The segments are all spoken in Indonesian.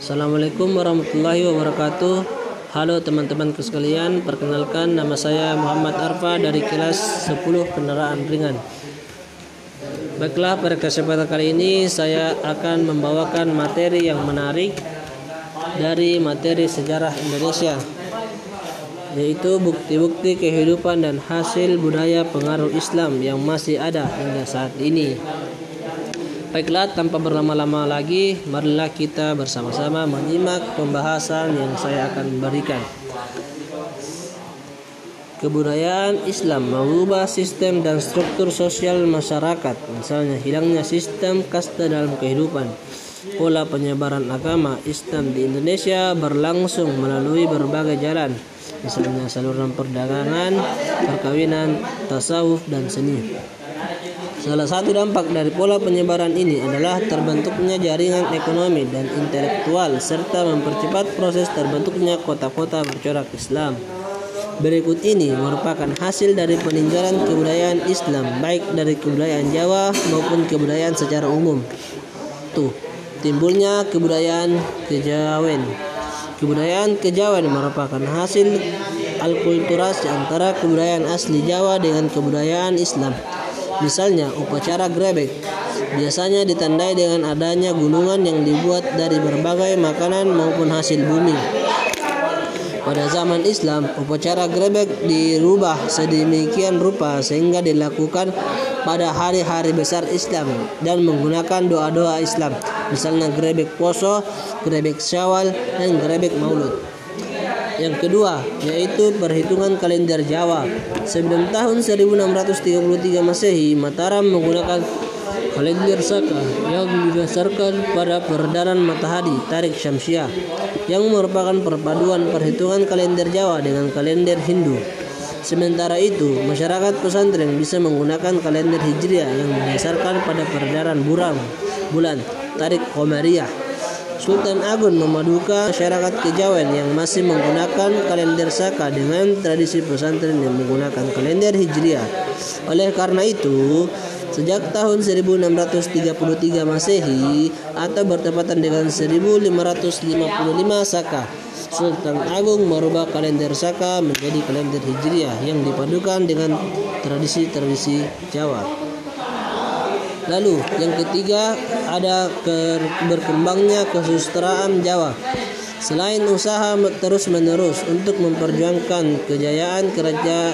Assalamualaikum warahmatullahi wabarakatuh. Halo teman-teman sekalian, perkenalkan nama saya Muhammad Arfa dari kelas 10 kendaraan ringan. Baiklah, pada kesempatan kali ini saya akan membawakan materi yang menarik dari materi sejarah Indonesia yaitu bukti-bukti kehidupan dan hasil budaya pengaruh Islam yang masih ada hingga saat ini. Baiklah, tanpa berlama-lama lagi, marilah kita bersama-sama menyimak pembahasan yang saya akan berikan. Kebudayaan Islam mengubah sistem dan struktur sosial masyarakat, misalnya hilangnya sistem kasta dalam kehidupan. Pola penyebaran agama Islam di Indonesia berlangsung melalui berbagai jalan, misalnya saluran perdagangan, perkawinan, tasawuf, dan seni. Salah satu dampak dari pola penyebaran ini adalah terbentuknya jaringan ekonomi dan intelektual serta mempercepat proses terbentuknya kota-kota bercorak Islam. Berikut ini merupakan hasil dari peninggalan kebudayaan Islam baik dari kebudayaan Jawa maupun kebudayaan secara umum. Tuh, timbulnya kebudayaan kejawen. Kebudayaan kejawen merupakan hasil alkulturasi antara kebudayaan asli Jawa dengan kebudayaan Islam. Misalnya, upacara grebek biasanya ditandai dengan adanya gunungan yang dibuat dari berbagai makanan maupun hasil bumi. Pada zaman Islam, upacara grebek dirubah sedemikian rupa sehingga dilakukan pada hari-hari besar Islam dan menggunakan doa-doa Islam, misalnya grebek poso, grebek syawal, dan grebek maulud. Yang kedua, yaitu perhitungan kalender Jawa. Sebelum tahun 1633 Masehi, Mataram menggunakan kalender Saka yang didasarkan pada peredaran matahari tarik Syamsiah yang merupakan perpaduan perhitungan kalender Jawa dengan kalender Hindu. Sementara itu, masyarakat pesantren bisa menggunakan kalender Hijriah yang didasarkan pada peredaran buram, bulan, tarik Komariah. Sultan Agung memadukan masyarakat kejawen yang masih menggunakan kalender Saka dengan tradisi pesantren yang menggunakan kalender Hijriah. Oleh karena itu, sejak tahun 1633 Masehi atau bertepatan dengan 1555 Saka, Sultan Agung merubah kalender Saka menjadi kalender Hijriah yang dipadukan dengan tradisi-tradisi Jawa. Lalu yang ketiga ada ke, berkembangnya kesusteraan Jawa. Selain usaha terus-menerus untuk memperjuangkan kejayaan keraja,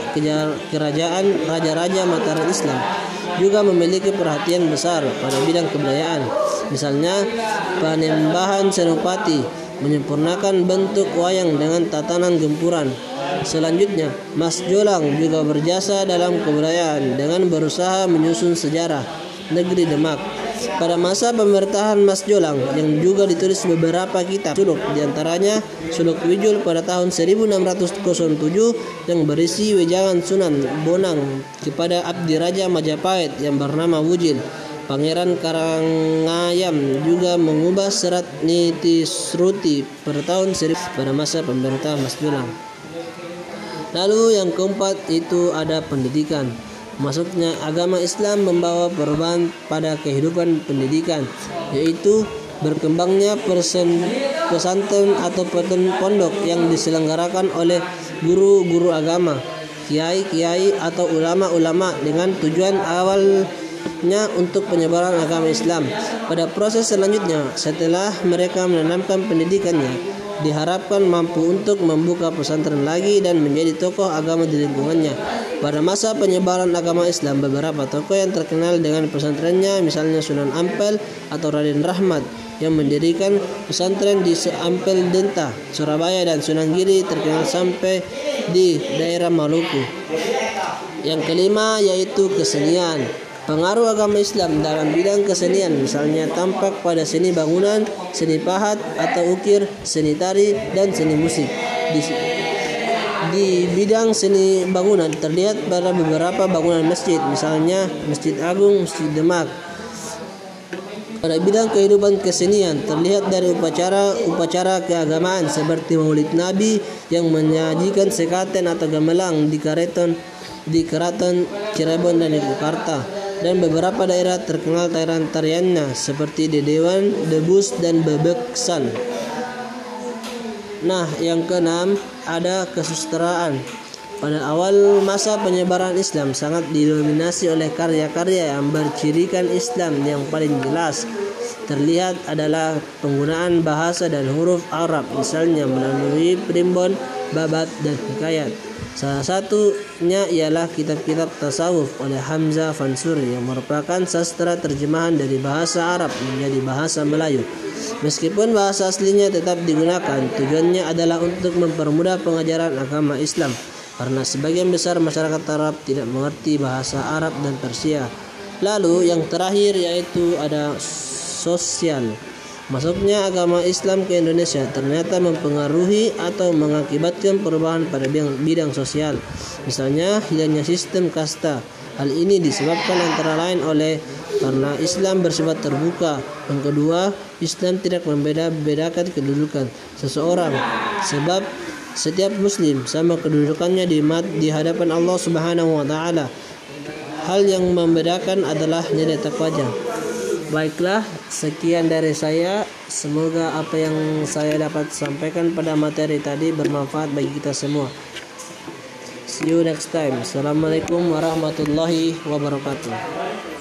kerajaan raja-raja Mataram Islam, juga memiliki perhatian besar pada bidang kebudayaan. Misalnya, Panembahan Senopati menyempurnakan bentuk wayang dengan tatanan gempuran. Selanjutnya, Mas Jolang juga berjasa dalam kebudayaan dengan berusaha menyusun sejarah negeri Demak. Pada masa pemerintahan Mas Jolang yang juga ditulis beberapa kitab suluk di antaranya Suluk Wijul pada tahun 1607 yang berisi wejangan Sunan Bonang kepada Abdi Raja Majapahit yang bernama Wujil. Pangeran Karangayam juga mengubah serat Niti Sruti pada tahun 1000 pada masa pemerintahan Mas Jolang. Lalu yang keempat itu ada pendidikan. Masuknya agama Islam membawa perubahan pada kehidupan pendidikan, yaitu berkembangnya persen, pesantren atau pondok yang diselenggarakan oleh guru-guru agama, kiai-kiai atau ulama-ulama dengan tujuan awalnya untuk penyebaran agama Islam. Pada proses selanjutnya, setelah mereka menanamkan pendidikannya, diharapkan mampu untuk membuka pesantren lagi dan menjadi tokoh agama di lingkungannya. Pada masa penyebaran agama Islam, beberapa tokoh yang terkenal dengan pesantrennya, misalnya Sunan Ampel atau Raden Rahmat, yang mendirikan pesantren di Seampel Denta, Surabaya dan Sunan Giri terkenal sampai di daerah Maluku. Yang kelima yaitu kesenian. Pengaruh agama Islam dalam bidang kesenian misalnya tampak pada seni bangunan, seni pahat atau ukir, seni tari, dan seni musik. Di, di bidang seni bangunan terlihat pada beberapa bangunan masjid, misalnya Masjid Agung, Masjid Demak. Pada bidang kehidupan kesenian terlihat dari upacara-upacara keagamaan seperti Maulid Nabi yang menyajikan sekaten atau gamelan di Kareton di Keraton Cirebon dan Yogyakarta dan beberapa daerah terkenal tarian-tariannya seperti Dedewan, Debus, dan Bebeksan. Nah, yang keenam ada kesusteraan. Pada awal masa penyebaran Islam sangat didominasi oleh karya-karya yang bercirikan Islam yang paling jelas terlihat adalah penggunaan bahasa dan huruf Arab misalnya melalui primbon, babat dan hikayat. Salah satunya ialah kitab-kitab tasawuf oleh Hamzah Fansuri yang merupakan sastra terjemahan dari bahasa Arab menjadi bahasa Melayu. Meskipun bahasa aslinya tetap digunakan, tujuannya adalah untuk mempermudah pengajaran agama Islam karena sebagian besar masyarakat Arab tidak mengerti bahasa Arab dan Persia. Lalu yang terakhir yaitu ada sosial. Masuknya agama Islam ke Indonesia ternyata mempengaruhi atau mengakibatkan perubahan pada bidang, sosial. Misalnya hilangnya sistem kasta. Hal ini disebabkan antara lain oleh karena Islam bersifat terbuka. Yang kedua, Islam tidak membeda-bedakan kedudukan seseorang sebab setiap muslim sama kedudukannya di di hadapan Allah Subhanahu wa taala. Hal yang membedakan adalah nilai takwanya. Baiklah, sekian dari saya. Semoga apa yang saya dapat sampaikan pada materi tadi bermanfaat bagi kita semua. See you next time. Assalamualaikum warahmatullahi wabarakatuh.